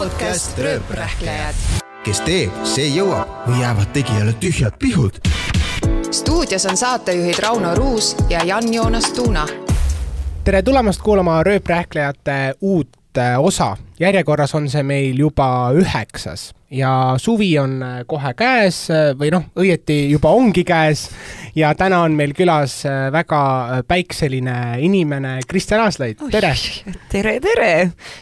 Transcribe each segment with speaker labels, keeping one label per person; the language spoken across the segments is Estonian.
Speaker 1: podcast Rööprähklejad.
Speaker 2: kes teeb, see jõuab või jäävad tegijale tühjad pihud.
Speaker 1: stuudios on saatejuhid Rauno Ruus ja Jan-Joonas Tuuna.
Speaker 3: tere tulemast kuulama Rööprähklejate uut äh, osa. Järjekorras on see meil juba üheksas ja suvi on äh, kohe käes äh, või noh, õieti juba ongi käes ja täna on meil külas äh, väga päikseline inimene Kristjan Aaslaid, tere!
Speaker 4: tere, tere,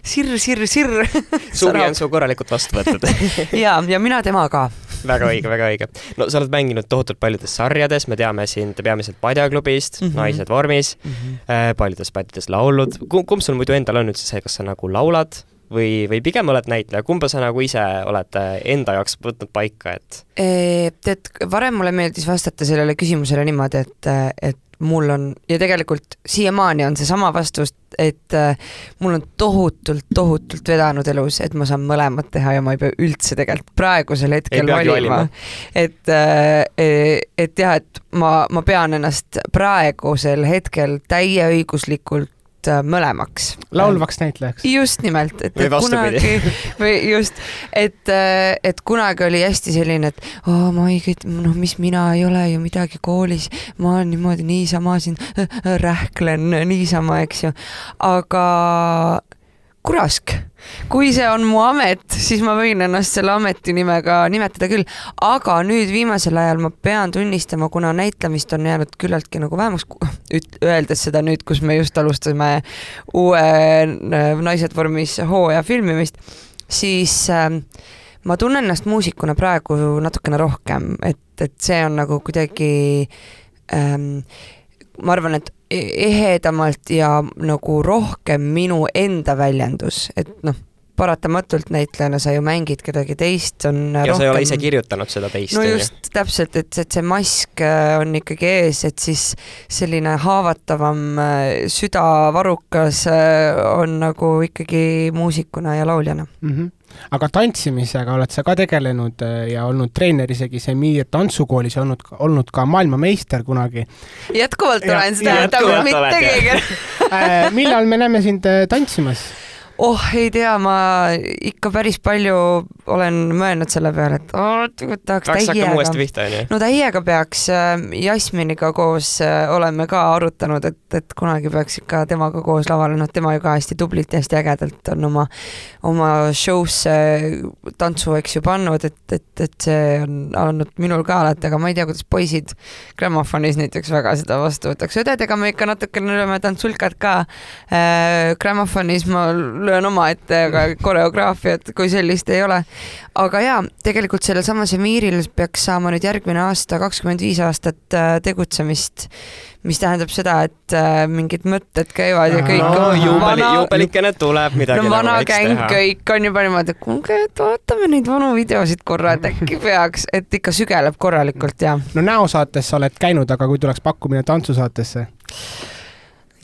Speaker 4: sirr, sirr, sirr.
Speaker 5: suvi on su korralikult vastu võetud
Speaker 4: ja, ja mina tema ka.
Speaker 5: väga õige, väga õige. no sa oled mänginud tohutult paljudes sarjades, me teame sind peamiselt Padjaklubist mm. -hmm. Naised vormis mm, -hmm. paljudes bändides laulud. kumb sul muidu endal on üldse see, kas sa nagu laulad või, või pigem oled näitleja, kumba sa nagu ise oled äh, enda jaoks võtnud paika, et
Speaker 4: tead, varem mulle meeldis vastata sellele küsimusele niimoodi, et, et mul on ja tegelikult siiamaani on seesama vastus, et äh, mul on tohutult, tohutult vedanud elus, et ma saan mõlemat teha ja ma ei pea üldse tegelikult praegusel hetkel valima
Speaker 5: valima..
Speaker 4: et, et jah, et ma, ma pean ennast praegusel hetkel täieõiguslikult äh, mõlemaks.
Speaker 3: laulvaks näitlejaks.
Speaker 4: just nimelt, et, et kunagi või just, et, et kunagi oli hästi selline, et oo ma ei, noh, mis mina ei ole ju midagi koolis, ma olen niimoodi niisama siin rähklen niisama, eks ju, aga kurask, kui see on mu amet, siis ma võin ennast selle ametinimega nimetada küll, aga nüüd viimasel ajal ma pean tunnistama, kuna näitlemist on jäänud küllaltki nagu vähemaks, öeldes seda nüüd, kus me just alustasime uue äh, Naised vormis hooaja filmimist, siis äh, ma tunnen ennast muusikuna praegu natukene rohkem, et, et see on nagu kuidagi ähm, ma arvan, et ehedamalt ja nagu rohkem minu enda väljendus, et noh, paratamatult näitlejana sa ju mängid kedagi teist, on
Speaker 5: ja
Speaker 4: rohkem
Speaker 5: sa ei ole ise kirjutanud seda teist,
Speaker 4: no just täpselt, et, et see mask äh, on ikkagi ees, et siis selline haavatavam äh, südavarukas äh, on nagu ikkagi muusikuna ja lauljana.
Speaker 3: Mm -hmm. Aga tantsimisega oled sa ka tegelenud äh, ja olnud treener isegi Semir tantsukoolis ja olnud, olnud ka maailmameister kunagi
Speaker 4: jätkuvalt olen, see tähendab mitte keegi.
Speaker 3: äh,. millal me näeme sind äh, tantsimas?
Speaker 4: oh, ei tea, ma ikka päris palju olen mõelnud selle peale, et oh, tahaks
Speaker 5: peaks
Speaker 4: täiega
Speaker 5: uuesti pihta, onju.
Speaker 4: no täiega peaks, Jasminiga koos äh, oleme ka arutanud, et, et kunagi peaks ikka temaga koos lavale, noh, tema ju ka hästi tublilt ja hästi ägedalt on oma, oma show'sse tantsu, eks ju, pannud, et, et, et see on olnud minul ka alati, aga ma ei tea, kuidas poisid grammofonis näiteks väga seda vastu võtaks, õdedega me ikka natukene lööme tantsulkad ka äh,. grammofonis ma löön omaette, aga koreograafiat kui sellist ei ole aga jaa, tegelikult sellel samal Semiril peaks saama nüüd järgmine aasta kakskümmend viis aastat äh, tegutsemist, mis tähendab seda, et äh, mingid mõtted käivad ja kõik
Speaker 3: No,
Speaker 4: on
Speaker 5: juubeli,
Speaker 4: vana,
Speaker 5: juubelikene tuleb, midagi
Speaker 4: no vana
Speaker 5: nagu võiks
Speaker 4: gäng kõik on juba niimoodi, et kuulge, et vaatame neid vanu videosid korra, et äkki peaks, et ikka sügeleb korralikult ja.
Speaker 3: no näosaates sa oled käinud, aga kui tuleks pakkumine tantsusaatesse?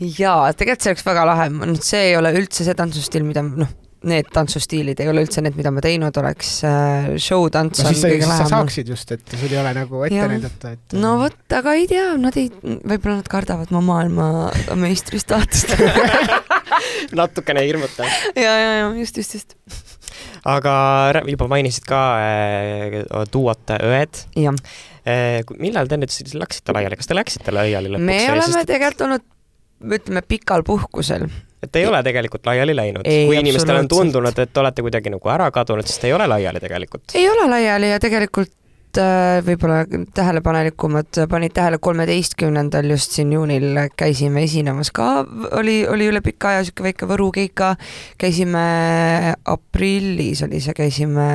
Speaker 4: jaa, tegelikult see oleks väga lahe, see ei ole üldse see tantsustiil, mida noh, need tantsustiilid ei ole üldse need, mida ma teinud oleks, show-tants
Speaker 3: no
Speaker 4: on
Speaker 3: siis sa,
Speaker 4: kõige
Speaker 3: siis sa
Speaker 4: lähemal.
Speaker 3: saaksid just, et sul ei ole nagu ette
Speaker 4: Jah.
Speaker 3: näidata, et
Speaker 4: no vot, aga ei tea, nad ei, võib-olla nad kardavad mu maailmameistri staatust
Speaker 5: natukene hirmutav.
Speaker 4: ja, ja, ja just, just, just.
Speaker 5: aga juba mainisid ka äh, duot Õed
Speaker 4: jah,
Speaker 5: äh,. millal te nüüd siis läksite laiali, kas te läksite laiali lõpuks?
Speaker 4: me oleme tegelikult olnud, ütleme pikal puhkusel.
Speaker 5: et ei ole tegelikult laiali läinud. Kui inimestele on tundunud, et olete kuidagi nagu ära kadunud, siis te ei ole laiali tegelikult.
Speaker 4: ei ole laiali ja tegelikult äh, võib-olla tähelepanelikumad panid tähele, kolmeteistkümnendal just siin juunil käisime esinemas ka, oli, oli üle pika aja sihuke väike Võru keika, käisime aprillis oli see, käisime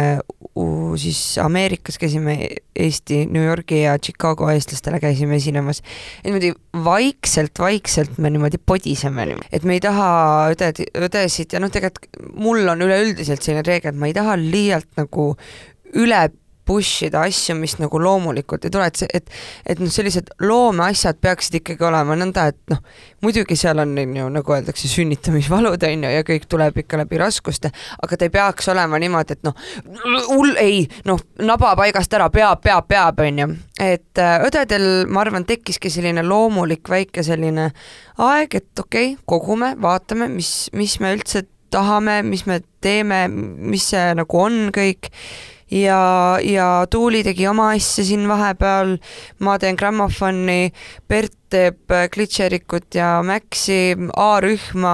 Speaker 4: u- siis Ameerikas käisime Eesti, New Yorgi ja Chicago eestlastele käisime esinemas. niimoodi vaikselt-vaikselt me niimoodi podiseme, et me ei taha õded, õdesid ja noh, tegelikult mul on üleüldiselt selline reegel, et ma ei taha liialt nagu üle push ida asju, mis nagu loomulikult ei tule, et see, et et noh, sellised loomeasjad peaksid ikkagi olema nõnda, et noh, muidugi seal on on ju nagu öeldakse, sünnitamisvalud on ju ja kõik tuleb ikka läbi raskuste, aga ta ei peaks olema niimoodi, et noh, hull ei, noh, naba paigast ära, peab, peab, peab, on ju. et äh, õdedel, ma arvan, tekkiski selline loomulik väike selline aeg, et okei okay,, kogume, vaatame, mis, mis me üldse tahame, mis me teeme, mis see nagu on kõik ja, ja Tuuli tegi oma asja siin vahepeal, ma teen grammofoni, Bert teeb Glitcherikut ja Maxi, A-rühma.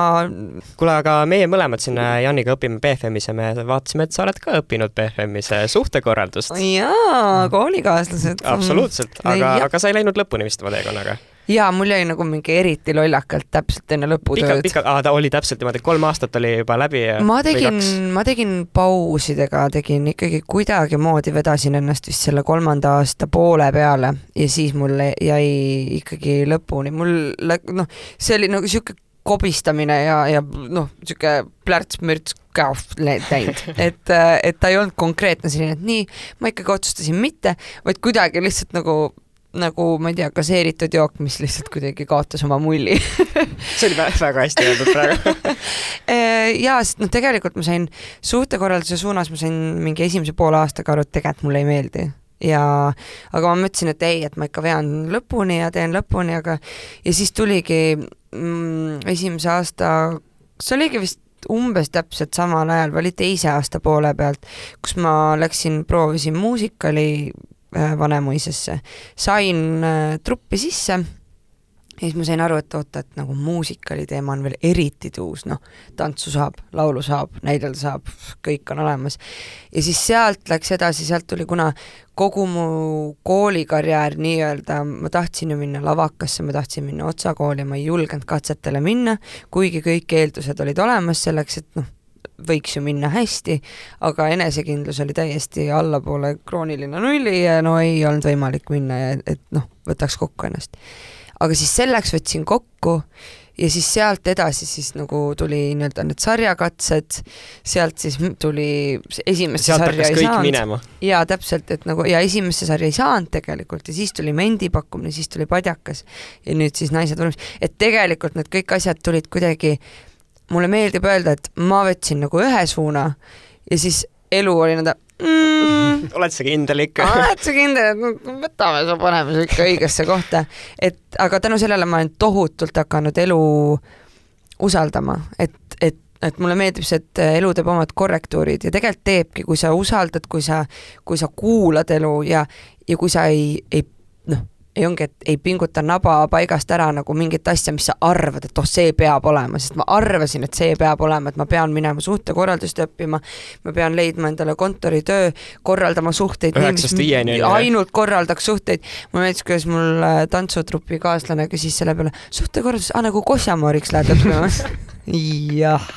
Speaker 5: kuule, aga meie mõlemad siin äh, Janiga õpime BFM-is ja me vaatasime, et sa oled ka õppinud BFM-is äh, suhtekorraldust.
Speaker 4: jaa, koolikaaslased.
Speaker 5: absoluutselt, aga, aga sa ei läinud lõpuni vist oma teekonnaga
Speaker 4: jaa, mul jäi nagu mingi eriti lollakalt täpselt enne lõputööd.
Speaker 5: pikalt, aa ta oli täpselt niimoodi, kolm aastat oli juba läbi ja
Speaker 4: ma tegin, ma tegin pausidega, tegin ikkagi kuidagimoodi vedasin ennast vist selle kolmanda aasta poole peale ja siis mul jäi ikkagi lõpuni, mul noh, see oli nagu sihuke kobistamine ja, ja noh, sihuke plärts-mürts läinud, et, et ta ei olnud konkreetne selline, et nii, ma ikkagi otsustasin mitte, vaid kuidagi lihtsalt nagu nagu ma ei tea, gaseeritud jook, mis lihtsalt kuidagi kaotas oma mulli.
Speaker 5: See oli väga hästi öeldud praegu.
Speaker 4: Äh, jaa, sest noh, tegelikult ma sain suhtekorralduse suunas, ma sain mingi esimese poole aastaga aru, et tegelikult mulle ei meeldi. Ja aga ma mõtlesin, et ei, et ma ikka vean lõpuni ja teen lõpuni, aga ja siis tuligi mm, esimese aasta, see oligi vist umbes täpselt samal ajal või oli teise aasta poole pealt, kus ma läksin, proovisin muusikali Vanemuisesse, sain äh, truppi sisse ja siis ma sain aru, et oota, et nagu muusikali teema on veel eriti tuus, noh, tantsu saab, laulu saab, näidelda saab, kõik on olemas. ja siis sealt läks edasi, sealt tuli, kuna kogu mu koolikarjäär nii-öelda, ma tahtsin ju minna lavakasse, ma tahtsin minna otsakooli, ma ei julgenud katsetele minna, kuigi kõik eeldused olid olemas selleks, et noh, võiks ju minna hästi, aga enesekindlus oli täiesti allapoole krooniline nulli ja no ei olnud võimalik minna ja et noh, võtaks kokku ennast. aga siis selleks võtsin kokku ja siis sealt edasi siis nagu tuli nii-öelda need sarjakatsed, sealt siis tuli esimesse
Speaker 5: sealt
Speaker 4: sarja ei
Speaker 5: saanud.
Speaker 4: jaa, täpselt, et nagu ja esimesse sarja ei saanud tegelikult ja siis tuli Mendi pakkumine, siis tuli Padjakas ja nüüd siis Naised vormis, et tegelikult need kõik asjad tulid kuidagi mulle meeldib öelda, et ma võtsin nagu ühe suuna ja siis elu oli nõnda mm,
Speaker 5: oled sa kindel ikka?
Speaker 4: oled sa kindel, et võtame su, paneme su ikka õigesse kohta, et aga tänu sellele ma olen tohutult hakanud elu usaldama, et, et et mulle meeldib see, et elu teeb omad korrektuurid ja tegelikult teebki, kui sa usaldad, kui sa, kui sa kuulad elu ja, ja kui sa ei, ei ei ongi, et ei pinguta naba paigast ära nagu mingit asja, mis sa arvad, et oh, see peab olema, sest ma arvasin, et see peab olema, et ma pean minema suhtekorraldust õppima, ma pean leidma endale kontoritöö, korraldama suhteid.
Speaker 5: üheksast viieni.
Speaker 4: ainult korraldaks suhteid. mulle meeldis, kuidas mul äh, tantsutrupi kaaslane küsis selle peale, suhtekorraldus, aa nagu Kosjamaariks lähed õppima jah.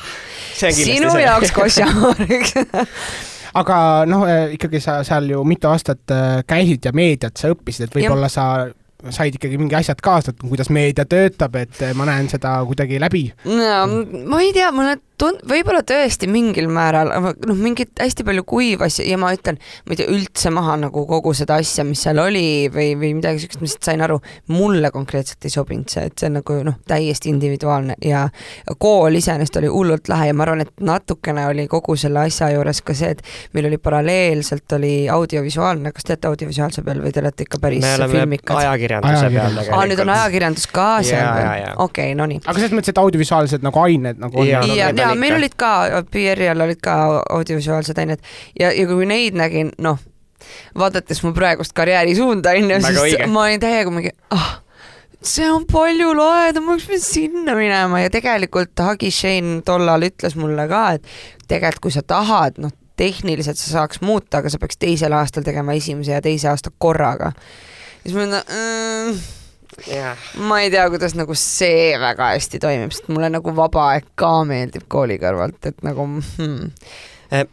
Speaker 4: sinu jaoks Kosjamaariks
Speaker 3: aga noh, äh, ikkagi sa seal ju mitu aastat äh, käisid ja meediat sa õppisid, et võib-olla sa said ikkagi mingi asjad kaasa, et kuidas meedia töötab, et äh, ma näen seda kuidagi läbi.
Speaker 4: no ma ei tea, mulle tund-, võib-olla tõesti mingil määral, noh, mingit hästi palju kuiva asja ja ma ütlen, ma ei tea üldse maha nagu kogu seda asja, mis seal oli või, või midagi siukest, ma lihtsalt sain aru, mulle konkreetselt ei sobinud see, et see on nagu noh, täiesti individuaalne ja kool iseenesest oli hullult lahe ja ma arvan, et natukene oli kogu selle asja juures ka see, et meil oli paralleelselt oli audiovisuaalne, kas te olete audiovisuaalse peal või te olete ikka päris filmikad?
Speaker 5: ajakirjanduse peal
Speaker 4: tegelikult. aa, nüüd on ajakirjandus ka seal, okei, no nii.
Speaker 3: aga selles mõttes, et audiovisuaalsed nagu ained nagu on
Speaker 4: ja, ja, ja meil olid ka, PR-il olid ka audiovisuaalsed ained ja, ja kui neid nägin, noh, vaadates mu praegust karjäärisuunda onju, siis õige. ma olin täiega mingi, ah see on palju lahedam, ma oleks pidanud sinna minema ja tegelikult Hagi Shane tollal ütles mulle ka, et tegelikult kui sa tahad, noh, tehniliselt sa saaks muuta, aga sa peaks teisel aastal tegema esimese ja teise aasta korraga. siis ma mõtlen mm, yeah.. ma ei tea, kuidas nagu see väga hästi toimib, sest mulle nagu vaba aeg ka meeldib kooli kõrvalt, et nagu hmm.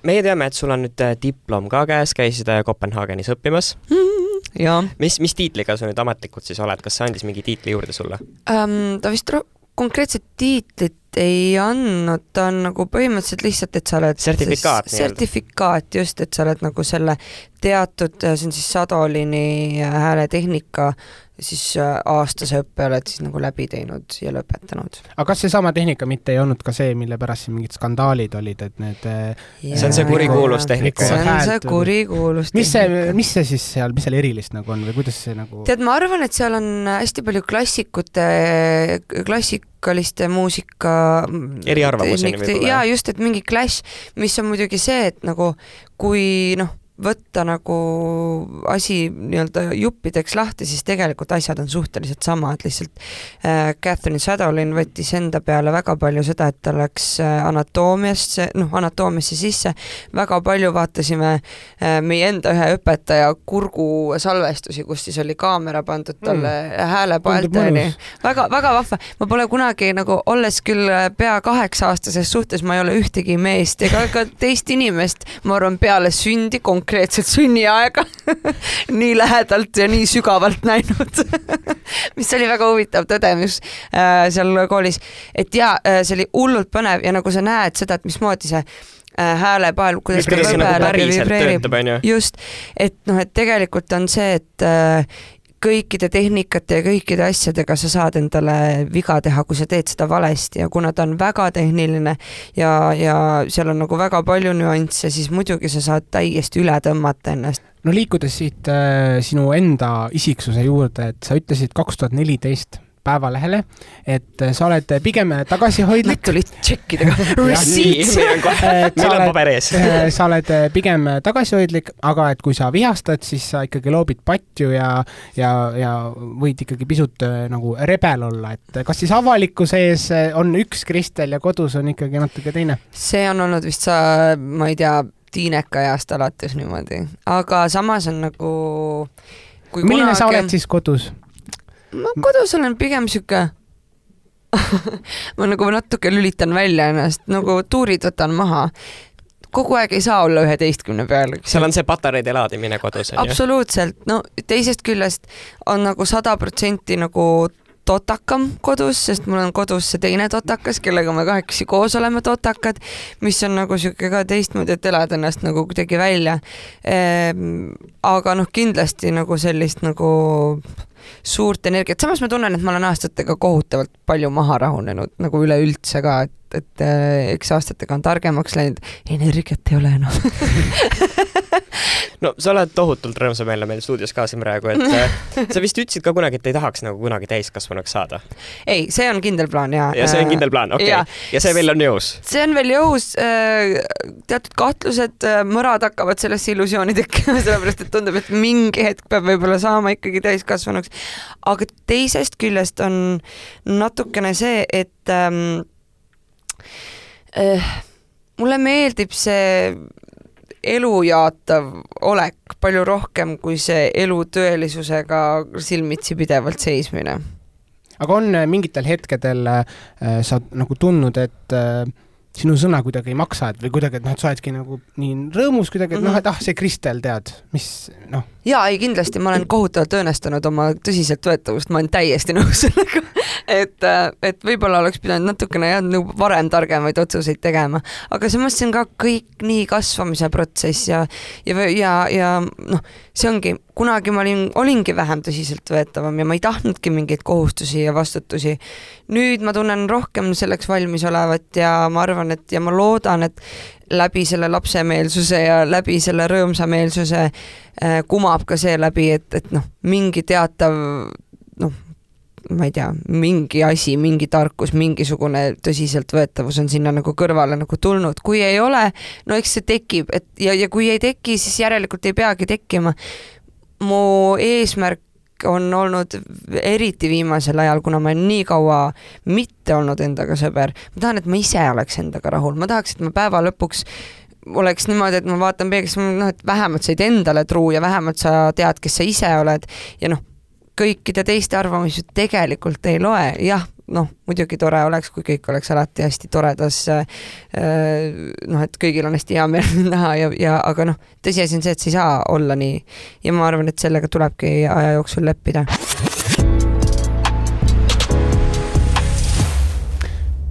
Speaker 5: meie teame, et sul on nüüd äh, diplom ka käes, käisid äh, Kopenhaagenis õppimas
Speaker 4: mm,. jaa.
Speaker 5: mis, mis tiitliga sa nüüd ametlikult siis oled, kas see andis mingi tiitli juurde sulle
Speaker 4: um,? ta vist konkreetset tiitlit ei andnud, ta on nagu põhimõtteliselt lihtsalt, et sa oled
Speaker 5: sertifikaat
Speaker 4: sertifikaat just, et sa oled nagu selle teatud, see on siis Sadolini hääletehnika siis äh, aastase õppe oled siis nagu läbi teinud ja lõpetanud.
Speaker 3: aga kas seesama tehnika mitte ei olnud ka see, mille pärast siin mingid skandaalid olid, et need
Speaker 5: see on see kurikuulus tehnika.
Speaker 4: see on see kurikuulus
Speaker 3: mis see, mis see siis seal, mis seal erilist nagu on või kuidas see nagu
Speaker 4: tead, ma arvan, et seal on hästi palju klassikute, klassikaliste muusika
Speaker 5: eriarvamuseni võib-olla.
Speaker 4: jaa, just, et mingi clash, mis on muidugi see, et nagu kui noh, võtta nagu asi nii-öelda juppideks lahti, siis tegelikult asjad on suhteliselt samad, lihtsalt äh, Catherine Shadowlin võttis enda peale väga palju seda, et ta läks äh, anatoomiasse, noh, anatoomiasse sisse, väga palju vaatasime äh, meie enda ühe õpetaja kurgusalvestusi, kus siis oli kaamera pandud talle mm. häälepaelte, onju. väga, väga vahva, ma pole kunagi nagu, olles küll pea kaheksa-aastases suhtes, ma ei ole ühtegi meest ega ka teist inimest, ma arvan, peale sündi konkreetselt konkreetset sünniaega nii lähedalt ja nii sügavalt näinud. Mis oli väga huvitav tõdemus äh, seal koolis, et jaa äh,, see oli hullult põnev ja nagu sa näed seda, et mismoodi see äh, häälepael, kuidas
Speaker 5: ta nagu vibreerib,
Speaker 4: just, et noh, et tegelikult on see, et äh, kõikide tehnikate ja kõikide asjadega sa saad endale viga teha, kui sa teed seda valesti ja kuna ta on väga tehniline ja, ja seal on nagu väga palju nüansse, siis muidugi sa saad täiesti üle tõmmata ennast.
Speaker 3: no liikudes siit äh, sinu enda isiksuse juurde, et sa ütlesid kaks tuhat neliteist Päevalehele, et sa oled pigem tagasihoidlik.
Speaker 4: tulid tšekkidega
Speaker 5: meil on paber ees.
Speaker 3: sa oled pigem tagasihoidlik, aga et kui sa vihastad, siis sa ikkagi loobid patju ja, ja, ja võid ikkagi pisut äh, nagu rebel olla, et kas siis avalikkuse ees on üks Kristel ja kodus on ikkagi natuke teine?
Speaker 4: see on olnud vist sa, ma ei tea, tiineka east alates niimoodi, aga samas on nagu
Speaker 3: milline kunagi... sa oled siis kodus?
Speaker 4: Ma kodus olen pigem sihuke ma nagu natuke lülitan välja ennast, nagu tuurid võtan maha kogu aeg ei saa olla üheteistkümne peal.
Speaker 5: seal on see patareide laadimine kodus on
Speaker 4: ju? absoluutselt, no teisest küljest on nagu sada protsenti nagu totakam kodus, sest mul on kodus see teine totakas, kellega me kahekesi koos oleme totakad, mis on nagu sihuke ka teistmoodi, et elad ennast nagu kuidagi välja. Ehm,. aga noh, kindlasti nagu sellist nagu suurt energiat, samas ma tunnen, et ma olen aastatega kohutavalt palju maha rahunenud nagu üleüldse ka, et, et äh, eks aastatega on targemaks läinud, energiat ei ole enam
Speaker 5: no sa oled tohutult rõõmsameelne meil stuudios ka siin praegu, et äh, sa vist ütlesid ka kunagi, et ei tahaks nagu kunagi täiskasvanuks saada.
Speaker 4: ei, see on kindel plaan ja.
Speaker 5: ja see on kindel plaan, okei okay.. ja see veel on jõus?
Speaker 4: see on veel jõus. Äh, teatud kahtlused, äh, mõrad hakkavad sellesse illusiooni tekkima, sellepärast et tundub, et mingi hetk peab võib-olla saama ikkagi täiskasvanuks. aga teisest küljest on natukene see, et ähm, äh, mulle meeldib see elujaatav olek palju rohkem kui see elu tõelisusega silmitsi pidevalt seismine.
Speaker 3: aga on äh, mingitel hetkedel äh, sa nagu tundnud, et äh, sinu sõna kuidagi ei maksa, et või kuidagi, et noh, et sa oledki nagu nii rõõmus kuidagi, et mm -hmm. noh, et ah, see Kristel, tead, mis noh.
Speaker 4: Jaa, ei kindlasti, ma olen kohutavalt õõnestanud oma tõsiseltvõetavust, ma olen täiesti nõus sellega et, et võib-olla oleks pidanud natukene jah, nagu varem targemaid otsuseid tegema, aga samas see on ka kõik nii kasvamise protsess ja, ja, ja, ja noh, see ongi, kunagi ma olin, olingi vähem tõsiseltvõetavam ja ma ei tahtnudki mingeid kohustusi ja vastutusi. nüüd ma tunnen rohkem selleks valmis olevat ja ma arvan, et ja ma loodan, et läbi selle lapsemeelsuse ja läbi selle rõõmsameelsuse äh, kumab ka see läbi, et, et noh, mingi teatav noh, ma ei tea, mingi asi, mingi tarkus, mingisugune tõsiseltvõetavus on sinna nagu kõrvale nagu tulnud, kui ei ole, no eks see tekib, et ja, ja kui ei teki, siis järelikult ei peagi tekkima. mu eesmärk on olnud eriti viimasel ajal, kuna ma olen nii kaua mitte olnud endaga sõber, ma tahan, et ma ise oleks endaga rahul, ma tahaks, et ma päeva lõpuks oleks niimoodi, et ma vaatan peeglisse, noh, et vähemalt sa oled endale truu ja vähemalt sa tead, kes sa ise oled. Ja noh, kõikide teiste arvamusi tegelikult ei loe, jah, noh, muidugi tore oleks, kui kõik oleks alati hästi toredas äh, noh, et kõigil on hästi hea meel näha ja, ja aga noh, tõsiasi on see, et see ei saa olla nii. ja ma arvan, et sellega tulebki aja jooksul leppida.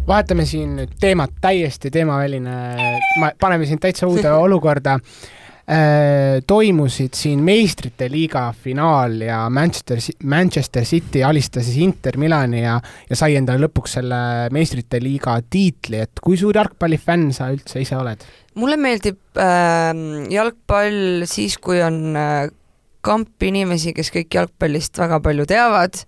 Speaker 3: vahetame siin nüüd teemat täiesti teemaväline, paneme sind täitsa uude olukorda toimusid siin meistrite liiga finaal ja Manchester, Manchester City alistas siis Inter Milani ja, ja sai endale lõpuks selle meistrite liiga tiitli, et kui suur jalgpallifänn sa üldse ise oled?
Speaker 4: mulle meeldib äh, jalgpall siis, kui on äh, kamp inimesi, kes kõik jalgpallist väga palju teavad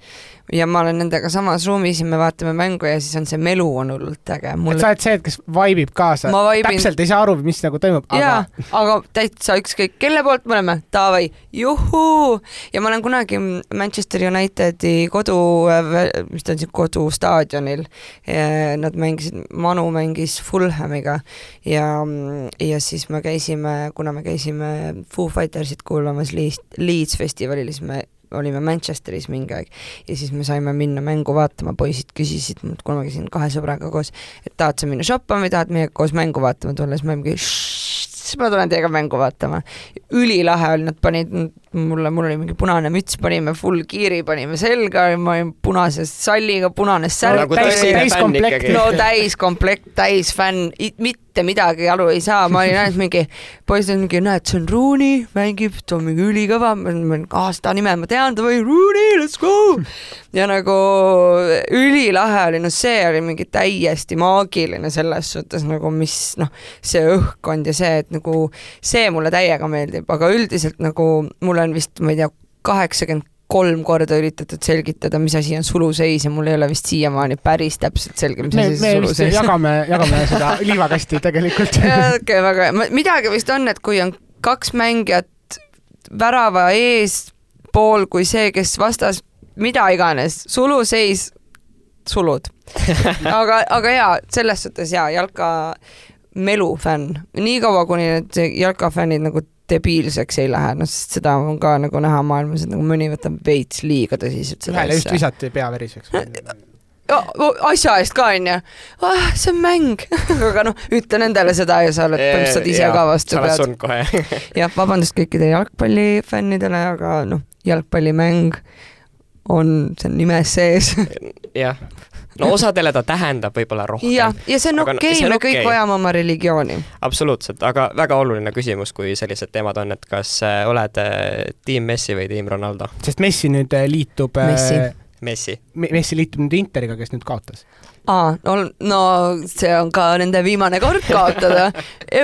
Speaker 4: ja ma olen nendega samas ruumis ja me vaatame mängu ja siis on see melu on hullult äge.
Speaker 3: et sa oled see, et kes vaibib kaasa, täpselt ei saa aru, mis nagu toimub,
Speaker 4: aga jaa, aga täitsa ükskõik, kelle poolt me oleme, davai, juhuu! ja ma olen kunagi Manchester Unitedi kodu, mis ta on siis kodustaadionil, nad mängisid, Manu mängis Fulhamiga ja, ja siis me käisime, kuna me käisime Foo Fightersit kuulamas Leeds, Leeds festivalil, siis me olime Manchesteris mingi aeg ja siis me saime minna mängu vaatama, poisid küsisid mult, kuna ma käisin kahe sõbraga koos, et tahad sa minna shoppama või tahad meiega koos mängu vaatama tulla, siis ma mingi siis ma tulen teiega mängu vaatama. ülilahe oli, nad panid mulle, mul oli mingi punane müts, panime full kiiri, panime selga, ma olin punase salliga, punane särk
Speaker 5: nagu täiskomplekt.
Speaker 4: no täiskomplekt, täisfänn, mitte midagi aru ei saa, ma olin ainult mingi, poisid olid mingi, näed, see on Rooney, mängib, ta on mingi ülikõva, aa, seda nime ma tean, davai, Rooney, let's go! ja nagu ülilahe oli, no see oli mingi täiesti maagiline selles suhtes nagu, mis noh, see õhkkond ja see, et nagu see mulle täiega meeldib, aga üldiselt nagu mulle on vist, ma ei tea, kaheksakümmend kolm korda üritatud selgitada, mis asi on suluseis ja mul ei ole vist siiamaani päris täpselt selge, mis asi see suluseis on.
Speaker 3: jagame, jagame seda liivakasti tegelikult.
Speaker 4: okei väga hea, midagi vist on, et kui on kaks mängijat värava eespool kui see, kes vastas mida iganes, suluseis, sulud. aga, aga jaa, selles suhtes jaa, jalka melufänn, niikaua kuni need jalkafännid nagu debiilseks ei lähe, noh, sest seda on ka nagu näha maailmas, et nagu mõni võtab veits liiga tõsiselt
Speaker 3: seda ühele just visati pea veriseks
Speaker 4: asja eest ka onju ah,, see on mäng. Aga noh, ütle nendele seda ja sa oled põhimõtteliselt ise ka vastu
Speaker 5: pead.
Speaker 4: jah, vabandust kõikidele jalgpallifännidele, aga noh, jalgpallimäng on, see on nimes sees.
Speaker 5: Jah, no osadele ta tähendab võib-olla rohkem.
Speaker 4: ja, ja see on okei okay, no,, me okay. kõik vajame oma religiooni.
Speaker 5: absoluutselt, aga väga oluline küsimus, kui sellised teemad on, et kas äh, oled äh, tiim Messi või tiim Ronaldo?
Speaker 3: sest Messi nüüd äh, liitub
Speaker 4: Messi,
Speaker 5: Messi.
Speaker 3: Messi liitub nüüd Interiga, kes nüüd kaotas
Speaker 4: aa, no, no see on ka nende viimane kord kaotada.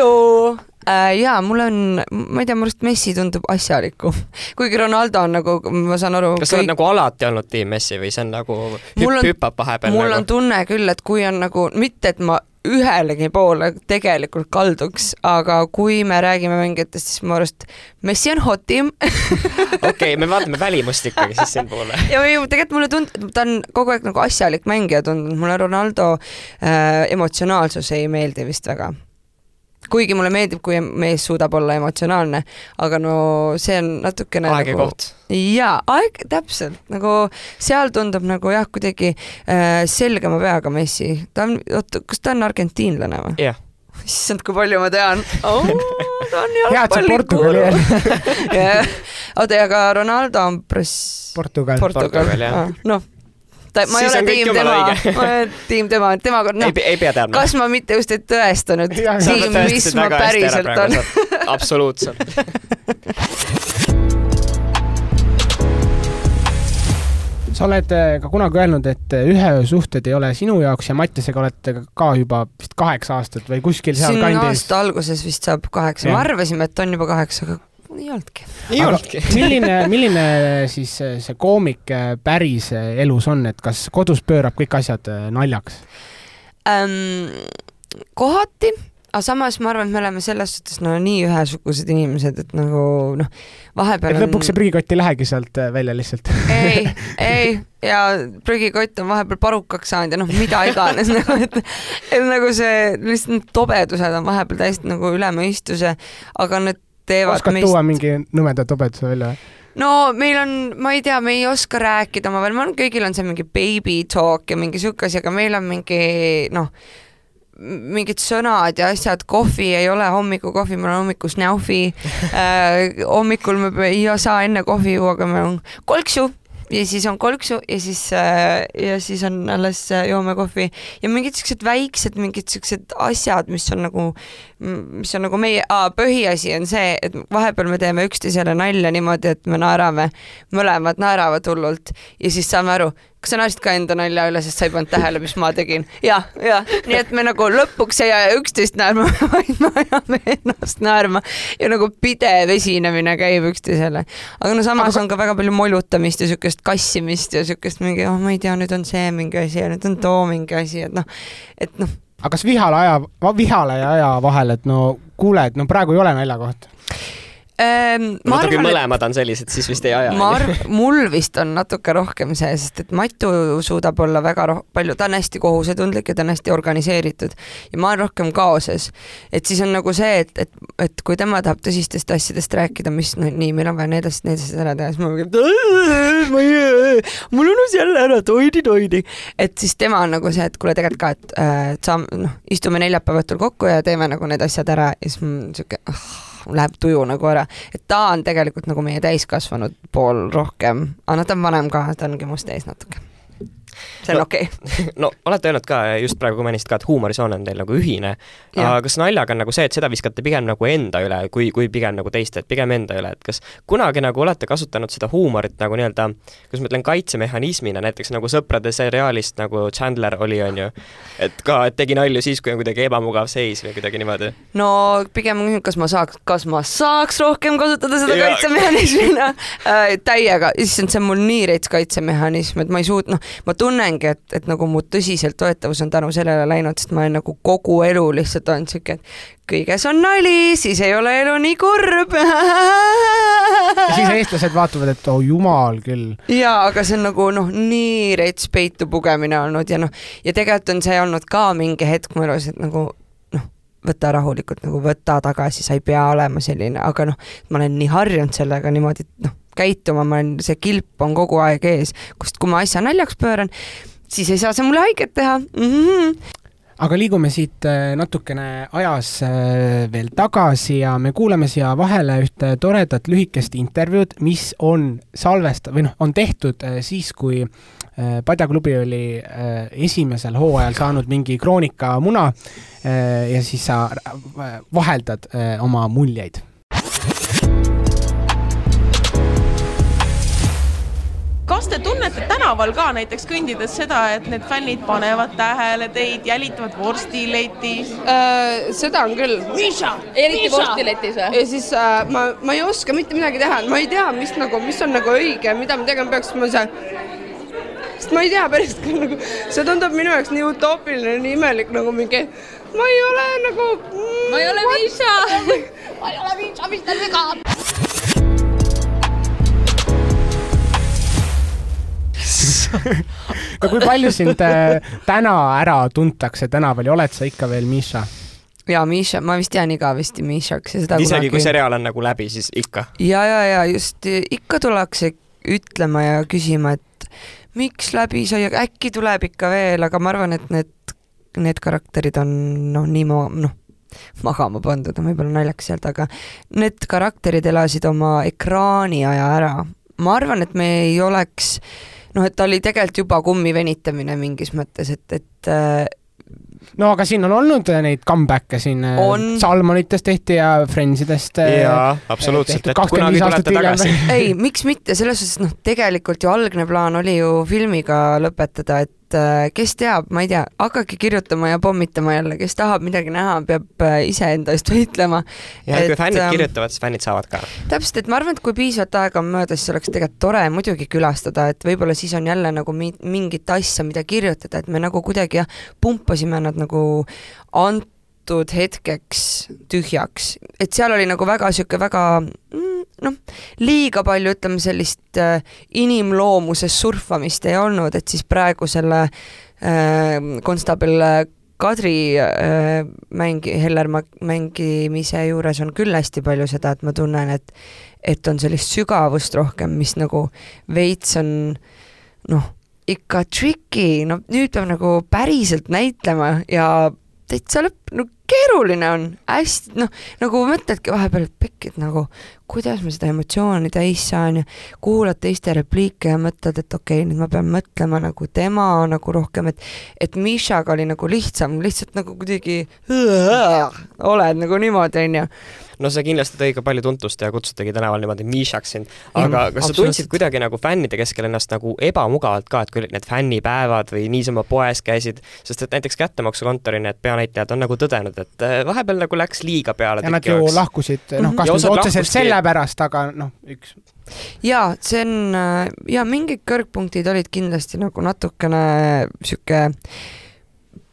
Speaker 4: äh, jaa, mul on, ma ei tea, minu arust Messi tundub asjalikum, kuigi Ronaldo on nagu, ma saan aru.
Speaker 5: kas sa kõik... oled nagu alati olnud tiim Messi või see on nagu hüpp, hüppab vahepeal?
Speaker 4: mul
Speaker 5: nagu...
Speaker 4: on tunne küll, et kui on nagu, mitte et ma ühelegi poole tegelikult kalduks, aga kui me räägime mängijatest, siis mu arust Messi on hotim
Speaker 5: okei me vaatame välimust ikkagi siis siinpoole.
Speaker 4: ja või tegelikult mulle tundub, ta on kogu aeg nagu asjalik mängija tundunud, mulle Ronaldo äh, emotsionaalsus ei meeldi vist väga kuigi mulle meeldib, kui mees suudab olla emotsionaalne, aga no see on natukene
Speaker 5: aeg ja
Speaker 4: nagu...
Speaker 5: koht.
Speaker 4: jaa, aeg, täpselt, nagu seal tundub nagu jah, kuidagi äh, selgema peaga Messi. ta on, oota, kas ta on argentiinlane või?
Speaker 5: jah yeah
Speaker 4: issand, kui palju ma tean oh,. ta on
Speaker 3: jalgpallikuru.
Speaker 4: oota, aga Ronaldo on pres-.
Speaker 3: Portugal.
Speaker 4: Portugal, Portugal, jah. Ah, noh ta, ma ei ole tiim tema, ma olen tiim tema, tema, noh,
Speaker 5: ei pea teadma.
Speaker 4: kas ma mitte just ei tõestanud tiim, mis ma päriselt on.
Speaker 5: absoluutselt
Speaker 3: sa oled äh, ka kunagi öelnud, et äh, ühe öö suhted ei ole sinu jaoks ja Mattiasega olete ka juba vist kaheksa aastat või kuskil seal
Speaker 4: siin
Speaker 3: kandis.
Speaker 4: aasta alguses vist saab kaheksa, me arvasime, et on juba kaheksa, aga ei olnudki.
Speaker 5: ei olnudki.
Speaker 3: milline, milline siis see koomik päris elus on, et kas kodus pöörab kõik asjad naljaks
Speaker 4: ähm,? kohati, aga samas ma arvan, et me oleme selles suhtes no nii ühesugused inimesed, et nagu noh, vahepeal
Speaker 3: et lõpuks on... see prügikott ei lähegi sealt välja lihtsalt
Speaker 4: ei, ei ja prügikott on vahepeal parukaks saanud ja noh, mida iganes nagu, et et nagu see lihtsalt need tobedused on vahepeal täiesti nagu üle mõistuse, aga need teevad
Speaker 3: oskad meist... tuua mingi nõmeda tobeduse välja?
Speaker 4: no meil on, ma ei tea, me ei oska rääkida omavahel, ma arvan, kõigil on see mingi baby talk ja mingi sihuke asi, aga meil on mingi noh, mingid sõnad ja asjad, kohvi ei ole hommikukohvi, meil on hommiku snaufi äh,. hommikul me ei saa enne kohvi juua, aga meil on kolksu ja siis on kolksu ja siis äh, ja siis on alles äh, joome kohvi. Ja mingid siuksed väiksed mingid siuksed asjad, mis on nagu, mis on nagu meie, põhiasi on see, et vahepeal me teeme üksteisele nalja niimoodi, et me naerame, mõlemad naeravad hullult. Ja siis saame aru, kas sa naersid ka enda nalja üle, sest sa ei pannud tähele, mis ma tegin ja, ja nii et me nagu lõpuks ei aja üksteist naerma, vaid me ajame ennast naerma ja nagu pidev esinemine käib üksteisele. aga no samas aga... on ka väga palju molutamist ja siukest kassimist ja siukest mingi, oh ma ei tea, nüüd on see mingi asi ja nüüd on too mingi asi, et noh, et noh.
Speaker 3: aga kas vihale aja, vihale ja aja vahel, et no kuule, et no praegu ei ole naljakoht
Speaker 4: ähm,.
Speaker 5: vaata, kui mõlemad on sellised, siis vist ei aja.
Speaker 4: ma arvan, mul vist on natuke rohkem see, sest et Matu suudab olla väga roh-, palju, ta on hästi kohusetundlik ja ta on hästi organiseeritud ja ma olen rohkem kaoses. et siis on nagu see, et, et, et kui tema tahab tõsistest asjadest rääkida, mis no nii, meil on vaja need asjad, need asjad ära teha, siis ma ma ei, mul unus jälle ära toidi-toidi. et siis tema on nagu see, et kuule, tegelikult ka, et äh, saame, noh, istume neljapäeva õhtul kokku ja teeme nagu need asjad ära ja siis mul siuke ah, läheb tuju nagu ära, et ta on tegelikult nagu meie täiskasvanud pool rohkem, aga noh, ta on vanem ka, ta ongi must ees natuke see on
Speaker 5: no,
Speaker 4: okei okay.
Speaker 5: no olete öelnud ka just praegu, kui mainisid ka, et huumorisoon on teil nagu ühine, aga kas naljaga on nagu see, et seda viskate pigem nagu enda üle, kui, kui pigem nagu teiste, et pigem enda üle, et kas kunagi nagu olete kasutanud seda huumorit nagu nii-öelda, kuidas ma ütlen, kaitsemehhanismina, näiteks nagu Sõprade seriaalist nagu Chandler oli, on ju, et ka, et tegi nalju siis, kui on kuidagi ebamugav seis või kuidagi niimoodi?
Speaker 4: no pigem kas ma saaks, kas ma saaks rohkem kasutada seda ja. kaitsemehhanismina äh, täiega, issand, see on mul nii rets kaitsemehhanism, et ma ei suut-, noh, ma tunnengi, et, et nagu mu tõsiseltvõetavus on tänu sellele läinud, sest ma olen nagu kogu elu lihtsalt olnud siuke, et kõiges on nali, siis ei ole elu nii kurb
Speaker 3: ja siis eestlased vaatavad, et oh jumal küll.
Speaker 4: jaa, aga see on nagu noh, nii rets peitu pugemine olnud ja noh, ja tegelikult on see olnud ka mingi hetk mu elus, et nagu noh, võta rahulikult nagu võta tagasi, sa ei pea olema selline, aga noh, ma olen nii harjunud sellega niimoodi, et noh käituma, ma olen, see kilp on kogu aeg ees, kust kui ma asja naljaks pööran, siis ei saa see mulle haiget teha. Mm. -hmm
Speaker 3: aga liigume siit äh, natukene ajas äh, veel tagasi ja me kuulame siia vahele ühte toredat lühikest intervjuud, mis on salvest- või noh, on tehtud äh, siis, kui Padjaklubi oli esimesel hooajal saanud mingi kroonikamuna ja siis sa vaheldad oma muljeid
Speaker 6: kas te tunnete tänaval ka näiteks kõndides seda, et need fännid panevad tähele teid, jälitavad vorstiletis
Speaker 7: äh,? seda on küll.
Speaker 6: eriti vorstiletis või?
Speaker 7: ja siis äh, ma, ma ei oska mitte midagi teha, ma ei tea, mis nagu, mis on nagu õige, mida ma tegema peaks, ma see sest ma ei tea päriselt ka nagu, see tundub minu jaoks nii utoopiline, nii imelik nagu mingi, ma ei ole nagu
Speaker 6: mm,. ma ei ole Miša.
Speaker 7: ma ei ole Miša, mis ta viga
Speaker 3: no kui palju sind äh, täna ära tuntakse tänaval ja oled sa ikka veel Miša?
Speaker 4: ja Miša, ma vist jään igavesti Mišaks ja seda
Speaker 5: isegi kunagi... kui seriaal on nagu läbi, siis ikka?
Speaker 4: ja, ja, ja just ikka tullakse ütlema ja küsima, et miks läbi sai, äkki tuleb ikka veel, aga ma arvan, et need, need karakterid on noh, nii ma noh, magama pandud on võib-olla naljakas öelda, aga need karakterid elasid oma ekraaniaja ära. ma arvan, et me ei oleks äh, noh, et ta oli tegelikult juba kummi venitamine mingis mõttes, et, et äh,
Speaker 3: no aga siin on olnud neid comeback'e siin, äh, Salmonitest tehti ja Friendsidest.
Speaker 5: Äh, jaa, absoluutselt, et kunagi tulete tagasi.
Speaker 4: ei, miks mitte, selles suhtes noh, tegelikult ju algne plaan oli ju filmiga lõpetada, et et äh, kes teab, ma ei tea, hakake kirjutama ja pommitama jälle, kes tahab midagi näha, peab äh, iseenda eest võitlema.
Speaker 5: ja et, kui fännid ähm, kirjutavad, siis fännid saavad ka.
Speaker 4: täpselt, et ma arvan, et kui piisavalt aega on möödas, siis oleks tegelikult tore muidugi külastada, et võib-olla siis on jälle nagu mi mingit asja, mida kirjutada, et me nagu kuidagi jah, pumpasime nad nagu antud hetkeks tühjaks, et seal oli nagu väga sihuke väga mm, noh, liiga palju ütleme sellist äh, inimloomuses surfamist ei olnud, et siis praegu selle äh, konstaabel Kadri äh, mängi, Hellermaa mängimise juures on küll hästi palju seda, et ma tunnen, et et on sellist sügavust rohkem, mis nagu veits on noh, ikka tricky, no nüüd peab nagu päriselt näitlema ja täitsa lõpp, no keeruline on, hästi noh, nagu mõtledki vahepeal, et pekk, et nagu kuidas ma seda emotsiooni täis saan ja kuulad teiste repliike ja mõtled, et okei okay,, nüüd ma pean mõtlema nagu tema nagu rohkem, et et Mishaga oli nagu lihtsam, lihtsalt nagu kuidagi oled nagu niimoodi, onju
Speaker 5: no see kindlasti tõi ka palju tuntust ja kutsutigi tänaval niimoodi Mishaks sind, aga mm, kas sa tundsid kuidagi nagu fännide keskel ennast nagu ebamugavalt ka, et kui olid need fännipäevad või niisama poes käisid, sest et näiteks kättemaksukontori need peanäitlejad on nagu tõdenud, et äh, vahepeal nagu läks liiga peale.
Speaker 3: ja nad ju oleks. lahkusid, noh, mhm. kas nüüd otseselt sellepärast, aga noh, üks
Speaker 4: jaa, see on, äh, jaa, mingid kõrgpunktid olid kindlasti nagu natukene sihuke,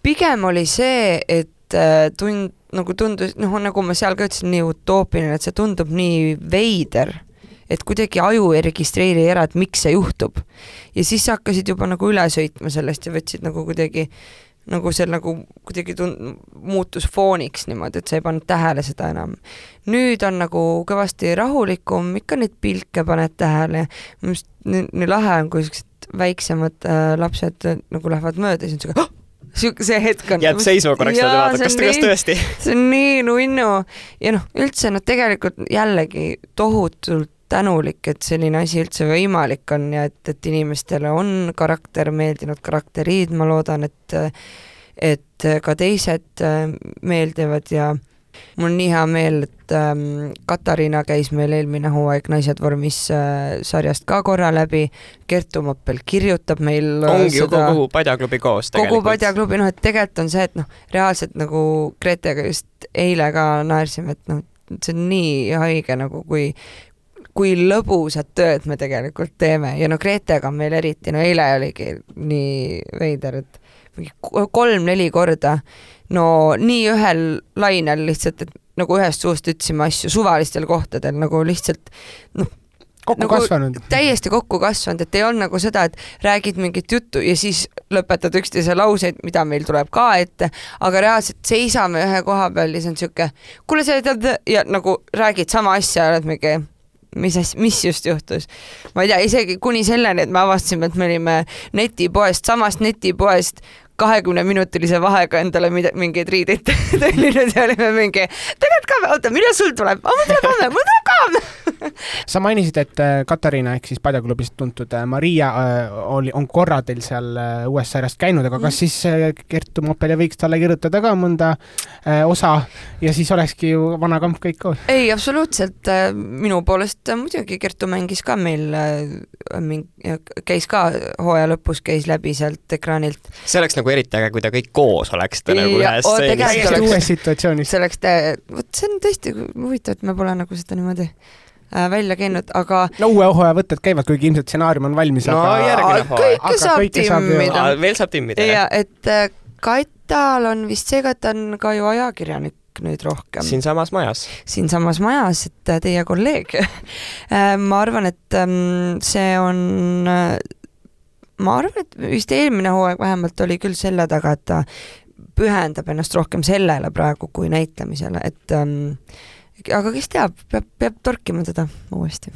Speaker 4: pigem oli see, et äh, tund, nagu tundus, noh, nagu ma seal ka ütlesin, nii utoopiline, et see tundub nii veider, et kuidagi aju ei registreeri ära, et miks see juhtub. ja siis hakkasid juba nagu üle sõitma sellest ja võtsid nagu kuidagi nagu see nagu kuidagi tund-, muutus fooniks niimoodi, et sa ei pannud tähele seda enam. nüüd on nagu kõvasti rahulikum, ikka neid pilke paned tähele, minu arust nii, lahe on, kui siuksed väiksemad äh, lapsed äh, nagu lähevad mööda, siis on siuke oh! Sihuke, see hetk on.
Speaker 5: jääb seisma korraks ja vaatad, kas kas tõesti.
Speaker 4: see on nii nunnu ja noh, üldse nad tegelikult jällegi tohutult tänulik, et selline asi üldse võimalik on ja et, et inimestele on karakter meeldinud, karakteriid, ma loodan, et et ka teised meeldivad ja mul on nii hea meel, et ähm, Katariina käis meil eelmine hooaeg Naised vormis äh, sarjast ka korra läbi, Kertu Moppel kirjutab meil
Speaker 5: äh, ongi seda, ju kogu Padjaklubi koos
Speaker 4: tegelikult. kogu Padjaklubi, noh et tegelikult on see, et noh, reaalselt nagu Gretega just eile ka naersime, et noh, see on nii haige nagu kui kui lõbusat tööd me tegelikult teeme ja no Gretega on meil eriti, no eile oligi nii veider, et mingi kolm-neli korda no nii ühel lainel lihtsalt, et nagu ühest suust ütlesime asju suvalistel kohtadel nagu lihtsalt noh,
Speaker 3: kokku nagu kasvanud.
Speaker 4: täiesti kokku kasvanud, et ei olnud nagu seda, et räägid mingit juttu ja siis lõpetad üksteise lauseid, mida meil tuleb ka ette, aga reaalselt seisame ühe koha peal ja siis on sihuke, kuule, sa tead ja nagu räägid sama asja, oled mingi mis asja, mis just juhtus. ma ei tea, isegi kuni selleni, et me avastasime, et me olime netipoest, samast netipoest kahekümneminutilise vahega endale mingeid riideid tellinud ja olime mingi, tegelikult ka, oota, millal sul tuleb? mul tuleb homme, mul tuleb ka homme
Speaker 3: sa mainisid, et äh, Katariina ehk siis Padjaklubist tuntud äh, Maria äh, oli, on korra teil seal uues sarjas käinud, aga kas siis Kertu Moppel võiks talle kirjutada ka mõnda osa ja siis olekski ju vana kamp kõik koos?
Speaker 4: ei, absoluutselt, minu poolest muidugi Kertu mängis ka meil, käis ka hooaja lõpus, käis läbi sealt ekraanilt.
Speaker 5: see oleks nagu eriti äge, kui te kõik koos oleksite nagu ühes stseenis.
Speaker 3: uues situatsioonis.
Speaker 4: see oleks, vot see on tõesti huvitav, et me pole nagu seda niimoodi Äh, välja käinud, aga
Speaker 3: no uue hooaja võtted käivad, kuigi ilmselt stsenaarium on valmis,
Speaker 5: no,
Speaker 3: aga
Speaker 4: kõike saab timmida.
Speaker 5: veel saab timmida.
Speaker 4: ja et äh, Katal on vist see, et ta on ka ju ajakirjanik nüüd rohkem.
Speaker 5: siinsamas majas.
Speaker 4: siinsamas majas, et äh, teie kolleeg ma arvan, et ähm, see on, ma arvan, et vist eelmine hooaeg vähemalt oli küll selle taga, et ta pühendab ennast rohkem sellele praegu kui näitlemisele, et ähm, aga kes teab, peab, peab torkima teda uuesti.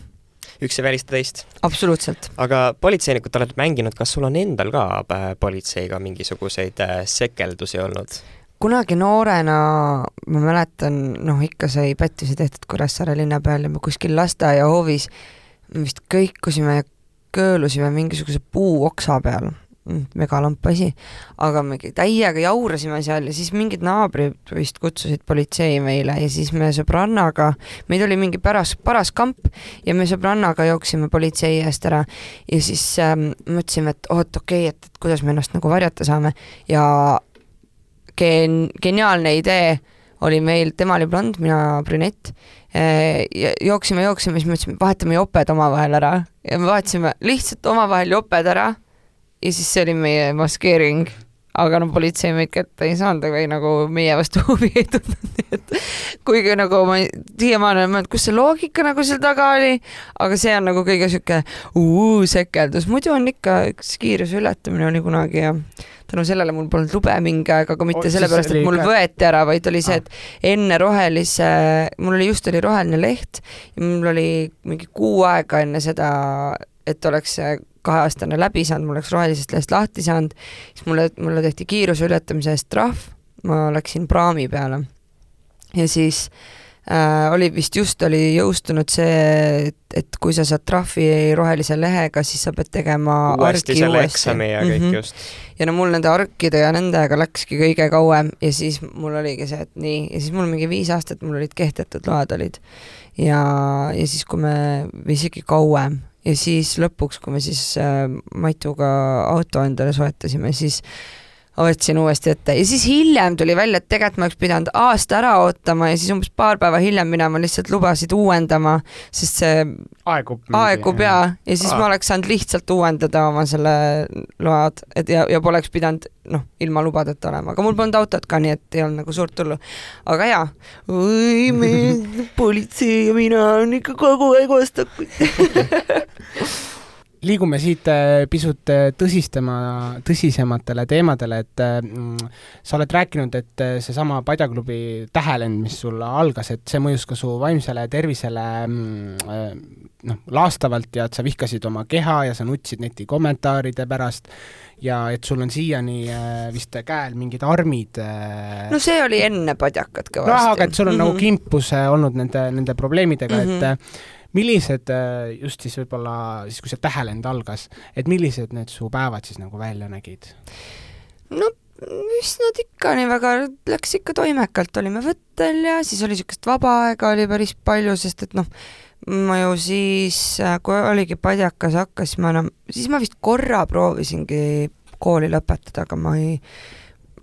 Speaker 5: üks ei välista teist.
Speaker 4: absoluutselt.
Speaker 5: aga politseinikut oled mänginud, kas sul on endal ka äh, politseiga mingisuguseid äh, sekeldusi olnud?
Speaker 4: kunagi noorena ma mäletan, noh ikka sai pättusi tehtud Kuressaare linna peal ja me kuskil lasteaiahoovis vist kõikusime ja köölusime mingisuguse puuoksa peal. Mm, megalamp asi, aga me täiega jaurasime seal ja siis mingid naabrid vist kutsusid politsei meile ja siis me sõbrannaga, meid oli mingi paras, paras kamp ja me sõbrannaga jooksime politsei eest ära. Ja siis ähm, mõtlesime, et oot, okei okay,, et, et kuidas me ennast nagu varjata saame. Ja gen-, geniaalne idee oli meil, tema oli blond, mina brünett, jooksime, jooksime, siis mõtlesime, vahetame joped omavahel ära. Ja me vahetasime lihtsalt omavahel joped ära ja siis see oli meie maskeering, aga no politsei meid kätte ei saanud või nagu meie vastu huvi ei tundnud, nii et kuigi nagu ma siiamaani olen mõelnud, kus see loogika nagu seal taga oli, aga see on nagu kõige sihuke sekeldus, muidu on ikka üks kiiruse ületamine oli kunagi ja tänu sellele mul polnud lube mingi aeg, aga mitte sellepärast, et mul võeti ära, vaid oli see, et enne rohelise, mul oli just oli roheline leht ja mul oli mingi kuu aega enne seda, et oleks kaheaastane läbi saanud, ma oleks rohelisest lehest lahti saanud, siis mulle, mulle tehti kiiruse ületamise eest trahv, ma läksin praami peale. Ja siis äh, oli vist just oli jõustunud see, et, kui sa saad trahvi rohelise lehega, siis sa pead tegema
Speaker 5: uuesti selle eksami ja kõik mm -hmm. just.
Speaker 4: ja no mul nende argide ja nendega läkski kõige kauem ja siis mul oligi see, et nii, ja siis mul mingi viis aastat mul olid kehtetud load olid. ja, ja siis, kui me, või isegi kauem, ja siis lõpuks, kui me siis äh, Matuga auto endale soetasime, siis võtsin uuesti ette. Ja siis hiljem tuli välja, et tegelikult ma oleks pidanud aasta ära ootama ja siis umbes paar päeva hiljem minema lihtsalt lubasid uuendama, sest see
Speaker 3: aegub,
Speaker 4: aegub ja, ja siis Aa. ma oleks saanud lihtsalt uuendada oma selle load, et ja, ja poleks pidanud noh, ilma lubadeta olema, aga mul polnud autot ka, nii et ei olnud nagu suurt hullu. aga jaa, oi, me politsei ja mina on ikka kogu aeg vastakuti
Speaker 3: liigume siit äh, pisut äh, tõsistama, tõsisematele teemadele, et mm, sa oled rääkinud, et äh, seesama Padjaklubi tähelend, mis sul algas, et see mõjus ka su vaimsele tervisele mm, noh, laastavalt ja et sa vihkasid oma keha ja sa nutsid netikommentaaride pärast ja et sul on siiani vist käel mingid armid.
Speaker 4: no see oli enne padjakat kõvasti.
Speaker 3: noh, aga et sul on mm -hmm. nagu mhm. kimpus olnud nende, nende probleemidega mm, -hmm. et mhm millised äh, just siis võib-olla siis, kui see tähelend algas, et millised need su päevad siis nagu välja nägid?
Speaker 4: no mis nad ikka nii väga, läks ikka toimekalt, olime võttel ja siis oli niisugust vaba aega oli päris palju, sest et noh, ma ju siis, äh, kui oligi padjakas, hakkasime enam, siis ma vist korra proovisingi kooli lõpetada, aga ma ei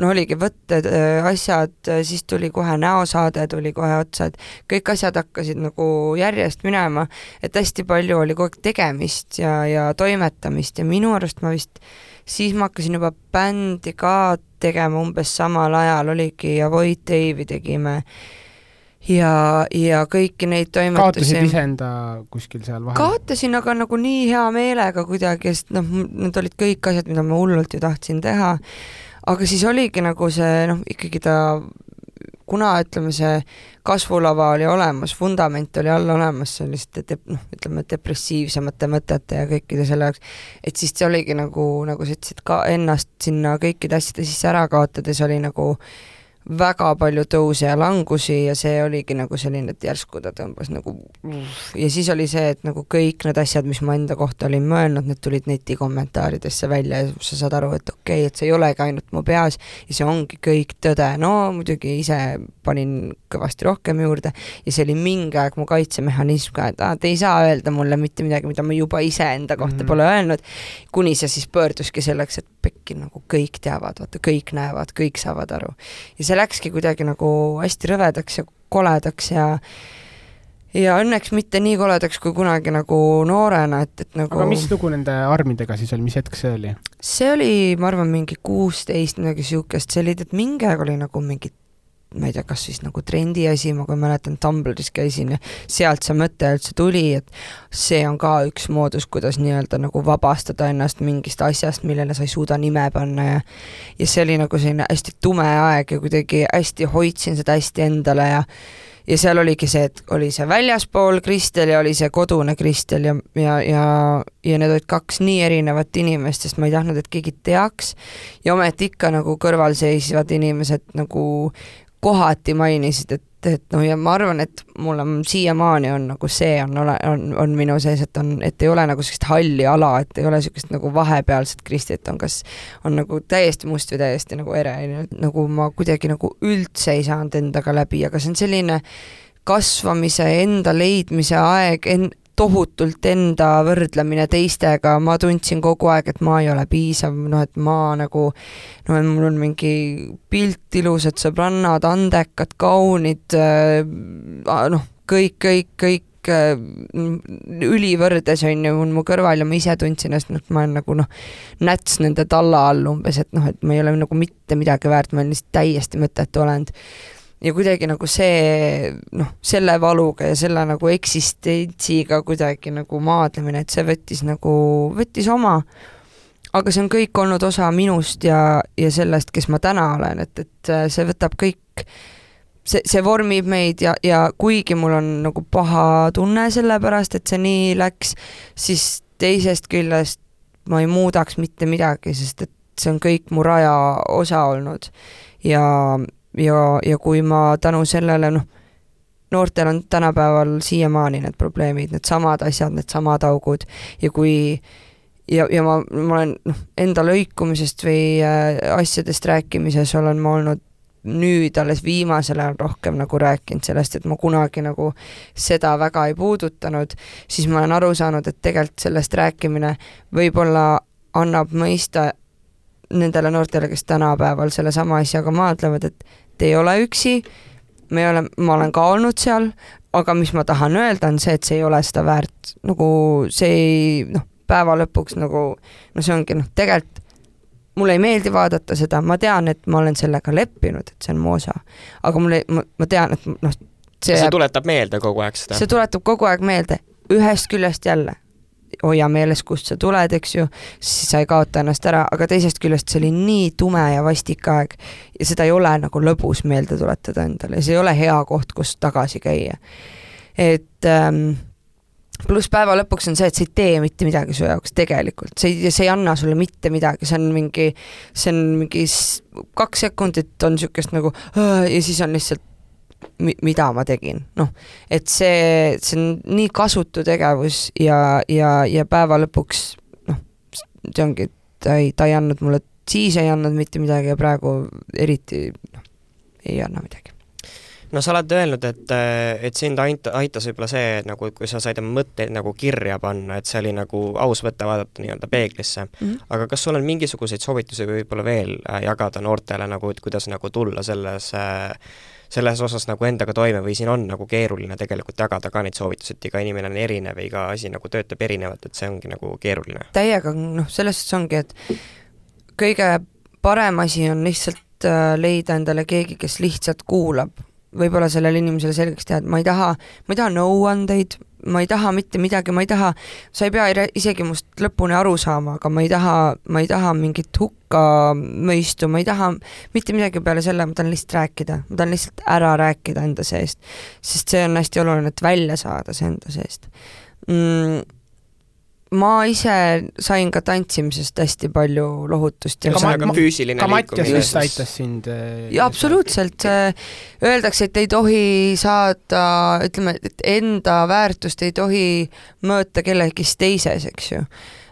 Speaker 4: no oligi võtted, asjad, siis tuli kohe näosaade tuli kohe otsa, et kõik asjad hakkasid nagu järjest minema, et hästi palju oli kogu aeg tegemist ja, ja toimetamist ja minu arust ma vist, siis ma hakkasin juba bändi ka tegema umbes samal ajal, oligi Avoid Dave'i tegime ja, ja kõiki neid toimetusi
Speaker 3: kaotasid iseenda kuskil seal vahel?
Speaker 4: kaotasin, aga nagu nii hea meelega kuidagi, sest noh, need olid kõik asjad, mida ma hullult ju tahtsin teha aga siis oligi nagu see noh, ikkagi ta kuna ütleme, see kasvulava oli olemas, vundament oli all olemas selliste dep-, noh, ütleme depressiivsemate mõtete ja kõikide selle jaoks, et siis see oligi nagu, nagu sa ütlesid, ka ennast sinna kõikide asjade sisse ära kaotades oli nagu äh, väga palju tõuse ja langusi ja see oligi nagu selline, et järsku ta tõmbas nagu ja siis oli see, et nagu kõik need asjad, mis ma enda kohta olin mõelnud, need tulid netikommentaaridesse välja ja sa saad aru, et okei okay,, et see ei olegi ainult mu peas ja see ongi kõik tõde, no muidugi ise panin kõvasti rohkem juurde ja see oli mingi aeg mu kaitsemehhanism ka, et aa, te ei saa öelda mulle mitte midagi, mida ma juba iseenda kohta mm -hmm. pole öelnud, kuni see siis pöörduski selleks, et pekki nagu kõik teavad, vaata kõik näevad, kõik saavad aru. ja see läkski kuidagi nagu hästi rõvedaks ja koledaks ja ja õnneks mitte nii koledaks kui kunagi nagu noorena, et, et nagu
Speaker 3: aga mis lugu nende armidega siis oli, mis hetk see oli?
Speaker 4: see oli, ma arvan, mingi kuusteist, midagi niisugust, see oli, et mingi aeg oli nagu mingi ma ei tea, kas siis nagu trendi asi, ma kui mäletan, Tumblris käisin ja sealt see mõte üldse tuli, et see on ka üks moodus, kuidas nii-öelda nagu vabastada ennast mingist asjast, millele sa ei suuda nime panna ja ja see oli nagu selline hästi tume aeg ja kuidagi hästi hoidsin seda hästi endale ja ja seal oligi see, et oli see väljaspool Kristel ja oli see kodune Kristel ja, ja, ja, ja need olid kaks nii erinevat inimest, sest ma ei tahtnud, et keegi teaks. Ja ometi ikka nagu kõrvalseisvad inimesed nagu kohati mainisid, et, et noh, ja ma arvan, et mul on siiamaani on nagu see on, on, on minu sees, et on, et ei ole nagu sellist halli ala, et ei ole niisugust nagu vahepealset Kristit, on kas, on nagu täiesti must või täiesti nagu ere, nagu ma kuidagi nagu üldse ei saanud endaga läbi, aga see on selline kasvamise, enda leidmise aeg, en-, tohutult enda võrdlemine teistega, ma tundsin kogu aeg, et ma ei ole piisav, noh et ma nagu noh, et mul on mingi pilt, ilusad sõbrannad, andekad, kaunid, äh, noh, kõik, kõik, kõik äh, ülivõrdes on ju mu kõrval ja ma ise tundsin ennast, noh, et ma olen nagu noh, näts nende talla all umbes, et noh, et ma ei ole nagu mitte midagi väärt, ma olen lihtsalt täiesti mõttetu olend ja kuidagi nagu see noh, selle valuga ja selle nagu eksistentsiga kuidagi nagu maadlemine, et see võttis nagu, võttis oma, aga see on kõik olnud osa minust ja, ja sellest, kes ma täna olen, et, et see võtab kõik, see, see vormib meid ja, ja kuigi mul on nagu paha tunne selle pärast, et see nii läks, siis teisest küljest ma ei muudaks mitte midagi, sest et see on kõik mu raja osa olnud. Ja ja, ja kui ma tänu sellele noh, noortel on tänapäeval siiamaani need probleemid, needsamad asjad, needsamad augud ja kui ja, ja ma, ma olen noh, enda lõikumisest või äh, asjadest rääkimises olen ma olnud nüüd alles viimasel ajal rohkem nagu rääkinud sellest, et ma kunagi nagu seda väga ei puudutanud, siis ma olen aru saanud, et tegelikult sellest rääkimine võib-olla annab mõista nendele noortele, kes tänapäeval sellesama asjaga maadlevad, et te ei ole üksi, me oleme, ma olen ka olnud seal, aga mis ma tahan öelda, on see, et see ei ole seda väärt, nagu see ei noh, päeva lõpuks nagu no see ongi noh, tegelikult mulle ei meeldi vaadata seda, ma tean, et ma olen sellega leppinud, et see on mu osa. aga mulle, ma, tean, et noh,
Speaker 5: see, see tuletab meelde kogu aeg seda?
Speaker 4: see tuletab kogu aeg meelde, ühest küljest jälle, hoia meeles, kust sa tuled, eks ju, siis sa ei kaota ennast ära, aga teisest küljest see oli nii tume ja vastik aeg ja seda ei ole nagu lõbus meelde tuletada endale, see ei ole hea koht, kus tagasi käia. et ähm, pluss päeva lõpuks on see, et see ei tee mitte midagi su jaoks tegelikult, see ei, see ei anna sulle mitte midagi, see on mingi, see on mingi kaks sekundit on niisugust nagu ja siis on lihtsalt mida ma tegin, noh, et see, see on nii kasutu tegevus ja, ja, ja päeva lõpuks noh, see ongi, ta ei, ta ei andnud mulle, siis ei andnud mitte midagi ja praegu eriti noh, ei anna midagi
Speaker 5: no sa oled öelnud, et, et sind aita-, aitas võib-olla see, et nagu, kui sa said oma mõtteid nagu kirja panna, et see oli nagu aus võtta, vaadata nii-öelda peeglisse mm. -hmm. aga kas sul on mingisuguseid soovitusi võib-olla veel äh, jagada noortele nagu, et kuidas nagu tulla selles äh, selles osas nagu endaga toime või siin on nagu keeruline tegelikult jagada ka neid soovitusi, et iga inimene on erinev ja iga asi nagu töötab erinevalt, et see ongi nagu keeruline?
Speaker 4: täiega, noh, selles suhtes ongi, et kõige parem asi on lihtsalt äh, leida endale keegi, kes lihtsalt kuulab võib-olla sellele inimesele selgeks teha, et ma ei taha, ma ei taha nõuandeid, ma ei taha mitte midagi, ma ei taha, sa ei pea isegi must lõpuni aru saama, aga ma ei taha, ma ei taha mingit hukkamõistu, ma ei taha mitte midagi peale selle, ma tahan lihtsalt rääkida, ma tahan lihtsalt ära rääkida enda seest. sest see on hästi oluline, et välja saada see enda seest mm ma ise sain ka tantsimisest hästi palju lohutust
Speaker 5: ja ühesõnaga füüsiline
Speaker 3: ka Mattias vist aitas sind
Speaker 4: äh, ja absoluutselt, öeldakse, et ei tohi saada, ütleme, et enda väärtust ei tohi mõõta kellegist teises, eks ju.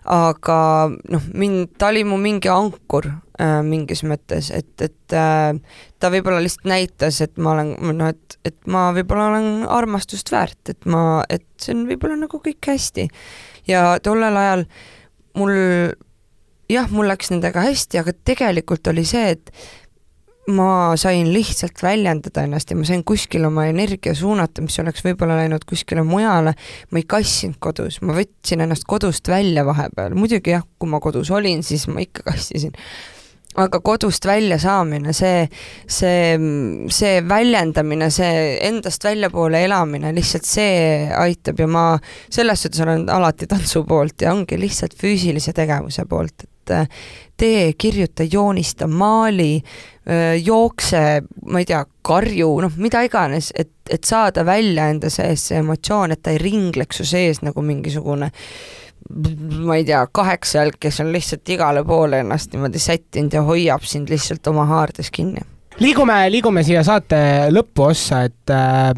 Speaker 4: Aga noh, mind, ta oli mu mingi ankur äh, mingis mõttes, et, et äh, ta võib-olla lihtsalt näitas, et ma olen, noh, et, et ma võib-olla olen armastust väärt, et ma, et see on võib-olla nagu kõik hästi. Ja tollel ajal mul jah, mul läks nendega hästi, aga tegelikult oli see, et ma sain lihtsalt väljendada ennast ja ma sain kuskile oma energia suunata, mis oleks võib-olla läinud kuskile mujale, ma ei kassinud kodus, ma võtsin ennast kodust välja vahepeal, muidugi jah, kui ma kodus olin, siis ma ikka kassisin. Aga kodust välja saamine, see, see, see väljendamine, see endast väljapoole elamine, lihtsalt see aitab ja ma selles suhtes olen alati tantsu poolt ja ongi lihtsalt füüsilise tegevuse poolt, et tee, kirjuta, joonista, maali, jookse, ma ei tea, karju, noh, mida iganes, et, et saada välja enda sees see emotsioon, et ta ei ringleks su sees nagu mingisugune ma ei tea, kaheksajalg, kes on lihtsalt igale poole ennast niimoodi sättinud ja hoiab sind lihtsalt oma haardes kinni.
Speaker 3: liigume, liigume siia saate lõpuossa, et äh,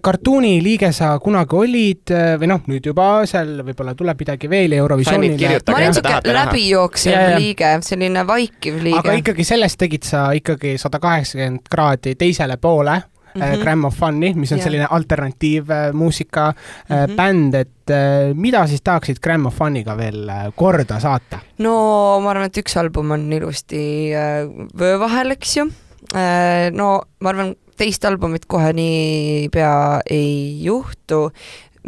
Speaker 3: kartuuni liige sa kunagi olid äh, või noh, nüüd juba seal võib-olla tuleb midagi veel Eurovisioonile.
Speaker 4: ma olin siuke läbijooksev liige, selline vaikiv liige.
Speaker 3: aga ikkagi sellest tegid sa ikkagi sada kaheksakümmend kraadi teisele poole mm -hmm. Gram of Fun'i, mis on yeah. selline alternatiivmuusika mm -hmm. bänd, et äh, mida siis tahaksid Gram of Fun'iga veel korda saata?
Speaker 4: no ma arvan, et üks album on ilusti vöö vahel, eks ju. no ma arvan, teist albumit kohe niipea ei juhtu,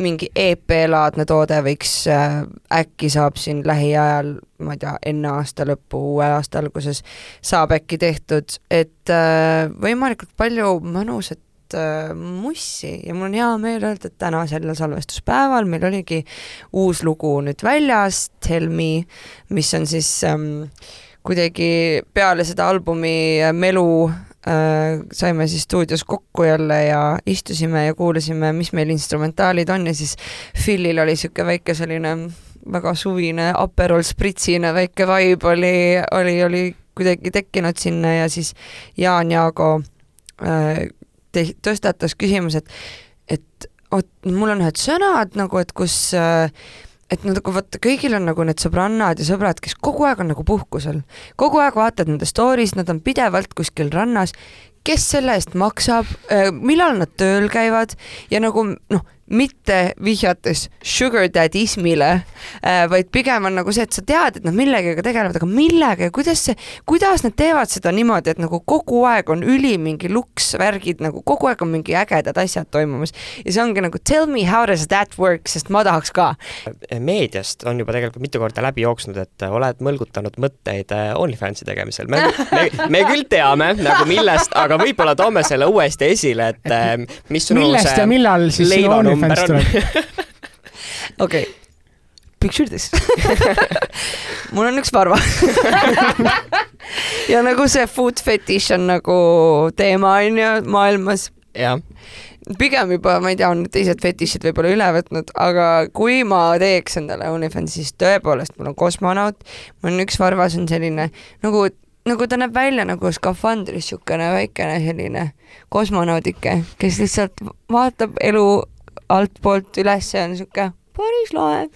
Speaker 4: mingi EP-laadne toode võiks äh,, äkki saab siin lähiajal, ma ei tea, enne aasta lõppu, uue aasta alguses, saab äkki tehtud, et äh, võimalikult palju mõnusat äh, mussi. Ja mul on hea meel öelda, et täna sellel salvestuspäeval meil oligi uus lugu nüüd väljas, Tell me, mis on siis ähm, kuidagi peale seda albumi melu äh, saime siis stuudios kokku jälle ja istusime ja kuulasime, mis meil instrumentaalid on ja siis Philil oli niisugune väike selline väga suvine Aperol spritsine väike vibe oli, oli, oli kuidagi tekkinud sinna ja siis Jaan Jaago äh, te- tõstatas küsimuse, et, et oot, mul on ühed sõnad nagu, et kus äh, et nagu vaata, kõigil on nagu need sõbrannad ja sõbrad, kes kogu aeg on nagu puhkusel. kogu aeg vaatad nende story's, nad on pidevalt kuskil rannas, kes selle eest maksab, millal nad tööl käivad? Ja nagu noh, mitte vihjates sugar daddy'smile, vaid pigem on nagu see, et sa tead, et nad millegagi tegelevad, aga millega ja kuidas see, kuidas nad teevad seda niimoodi, et nagu kogu aeg on üli mingi luks värgid, nagu kogu aeg on mingi ägedad asjad toimumas. ja see ongi nagu tell me how does that work, sest ma tahaks ka.
Speaker 5: meediast on juba tegelikult mitu korda läbi jooksnud, et oled mõlgutanud mõtteid äh, OnlyFansi tegemisel. me, me, me küll teame nagu millest, aga võib-olla toome selle uuesti esile, et äh, mis sinu
Speaker 3: millest ja millal siis sinu OnlyFans tuleb?
Speaker 4: okei, picture this. Mul on üks varva ja nagu see food fetish on nagu teema on ju maailmas.
Speaker 5: jah.
Speaker 4: Pigem juba, ma ei tea, on teised fetišid võib-olla üle võtnud, aga kui ma teeks endale OnlyFansi, siis tõepoolest mul on kosmonaut, mul on üks varvas on selline nagu nagu ta näeb välja nagu skafandris niisugune väikene selline kosmonaudike, kes lihtsalt vaatab elu altpoolt üles ja on niisugune päris lahe.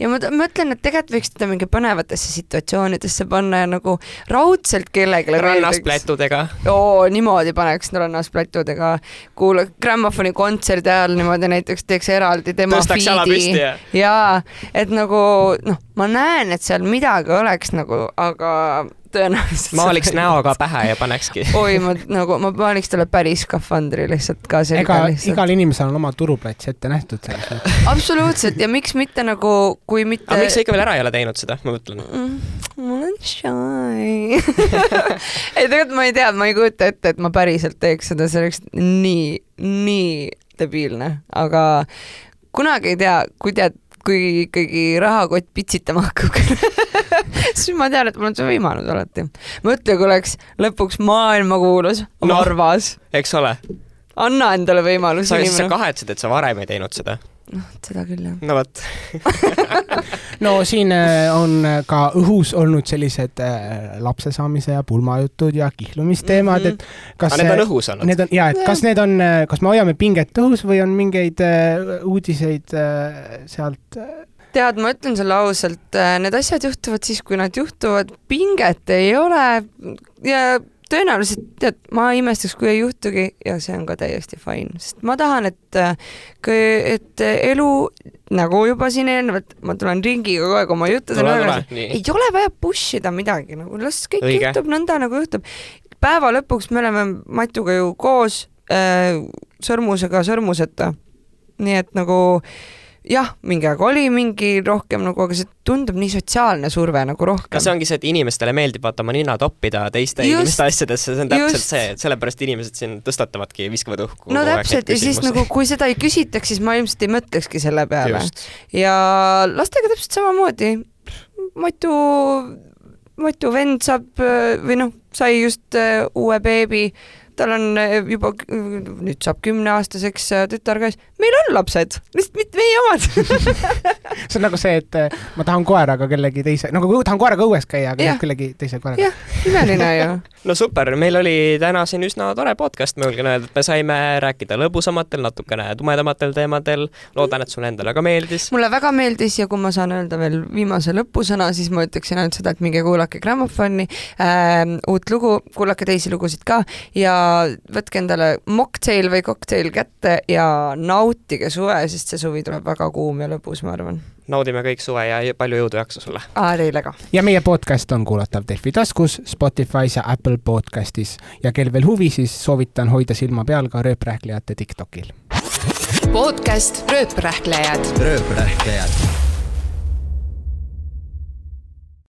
Speaker 4: ja ma mõtlen, et tegelikult võiks teda mingi põnevatesse situatsioonidesse panna ja nagu raudselt kellelegi
Speaker 5: rannas plätudega.
Speaker 4: oo, niimoodi paneks rannas plätudega, kuula grammofoni kontserdi ajal niimoodi näiteks teeks eraldi tema
Speaker 5: tõstaks jala püsti ja
Speaker 4: jaa, et nagu noh, ma näen, et seal midagi oleks nagu, aga tõenäoliselt
Speaker 5: maaliks näo ka pähe ja panekski
Speaker 4: oi, ma nagu, ma maaliks talle päris skafandri lihtsalt ka selga
Speaker 3: ega
Speaker 4: lihtsalt.
Speaker 3: igal inimesel on oma turuplats ette nähtud selles mõttes.
Speaker 4: absoluutselt ja miks mitte nagu, kui mitte.
Speaker 5: aga miks sa ikka veel ära ei ole teinud seda, ma mõtlen
Speaker 4: mm,. ma olen shy ei tegelikult ma ei tea, ma ei kujuta ette, et ma päriselt teeks seda, see oleks nii, nii debiilne, aga kunagi ei tea, kui tead, kui ikkagi rahakott pitsitama hakkab siis ma tean, et mul on see võimalus alati. mõtle, kui oleks lõpuks maailmakuulus
Speaker 5: No.
Speaker 4: Narvas
Speaker 5: eks ole
Speaker 4: anna endale võimalus.
Speaker 5: sa, sa kahetsed, et sa varem ei teinud seda
Speaker 4: noh, seda küll jah.
Speaker 5: no vot.
Speaker 3: No siin äh, on ka õhus olnud sellised äh, lapse saamise ja pulmajutud ja kihlumisteemad, et kas
Speaker 5: aga need on õhus olnud?
Speaker 3: Need on ja, et kas need on, kas me hoiame pinget õhus või on mingeid äh, uudiseid äh, sealt äh,
Speaker 4: tead, ma ütlen sulle ausalt, need asjad juhtuvad siis, kui nad juhtuvad, pinget ei ole. Ja tõenäoliselt tead, ma imestaks, kui ei juhtugi ja see on ka täiesti fine, sest ma tahan, et, et elu nagu juba siin eelnevalt, ma tulen ringiga kogu aeg oma juttudele tagasi, ei ole vaja push ida midagi, nagu las kõik
Speaker 5: Õige.
Speaker 4: juhtub nõnda, nagu juhtub. päeva lõpuks me oleme Matuga ju koos äh, sõrmusega sõrmuseta. nii et nagu jah, mingi aeg oli mingi rohkem nagu, aga see tundub nii sotsiaalne surve nagu rohkem.
Speaker 5: no see ongi see, et inimestele meeldib vaata oma nina toppida teiste
Speaker 4: Just.
Speaker 5: inimeste asjadesse, see on täpselt
Speaker 4: Just.
Speaker 5: see, et sellepärast inimesed siin tõstatavadki, viskavad õhku
Speaker 4: no täpselt ja siis nagu, kui seda ei küsitaks, siis ma ilmselt ei mõtlekski selle peale. Ja lastega täpselt samamoodi. Matu, Matu vend saab või noh, sai just äh, uue beebi, tal on äh, juba, nüüd saab kümneaastaseks äh, tütar ka, meil on lapsed, lihtsalt mitte meie omad
Speaker 3: see on nagu see, et äh, ma tahan koeraga kellegi teise, nagu kui tahan koeraga õues käia, aga
Speaker 4: Jah.
Speaker 3: jah kellegi teise koeraga.
Speaker 4: jah, imeline ju.
Speaker 5: no super, meil oli täna siin üsna tore podcast, ma julgen öelda, et me saime rääkida lõbusamatel, natukene tumedamatel teemadel, loodan, et sulle endale ka meeldis.
Speaker 4: mulle väga meeldis ja kui ma saan öelda veel viimase lõpusõna, siis ma ütleksin ainult seda, et minge kuulake Grammofoni äh, uut lugu, kuulake teisi lugusid ka ja võtke endale mocktail või cocktail kätte ja nautige suve, sest see suvi tuleb väga kuum ja lõbus, ma arvan.
Speaker 5: naudime kõik suve ja palju jõudu ja jaksu sulle!
Speaker 4: aa, teile ka.
Speaker 3: ja meie podcast on kuulatav Delfi taskus, Spotify's ja Apple podcastis ja kel veel huvi, siis soovitan hoida silma peal ka rööprähklejate Tiktokil.
Speaker 1: podcast Rööprähklejad
Speaker 2: rööprähklejad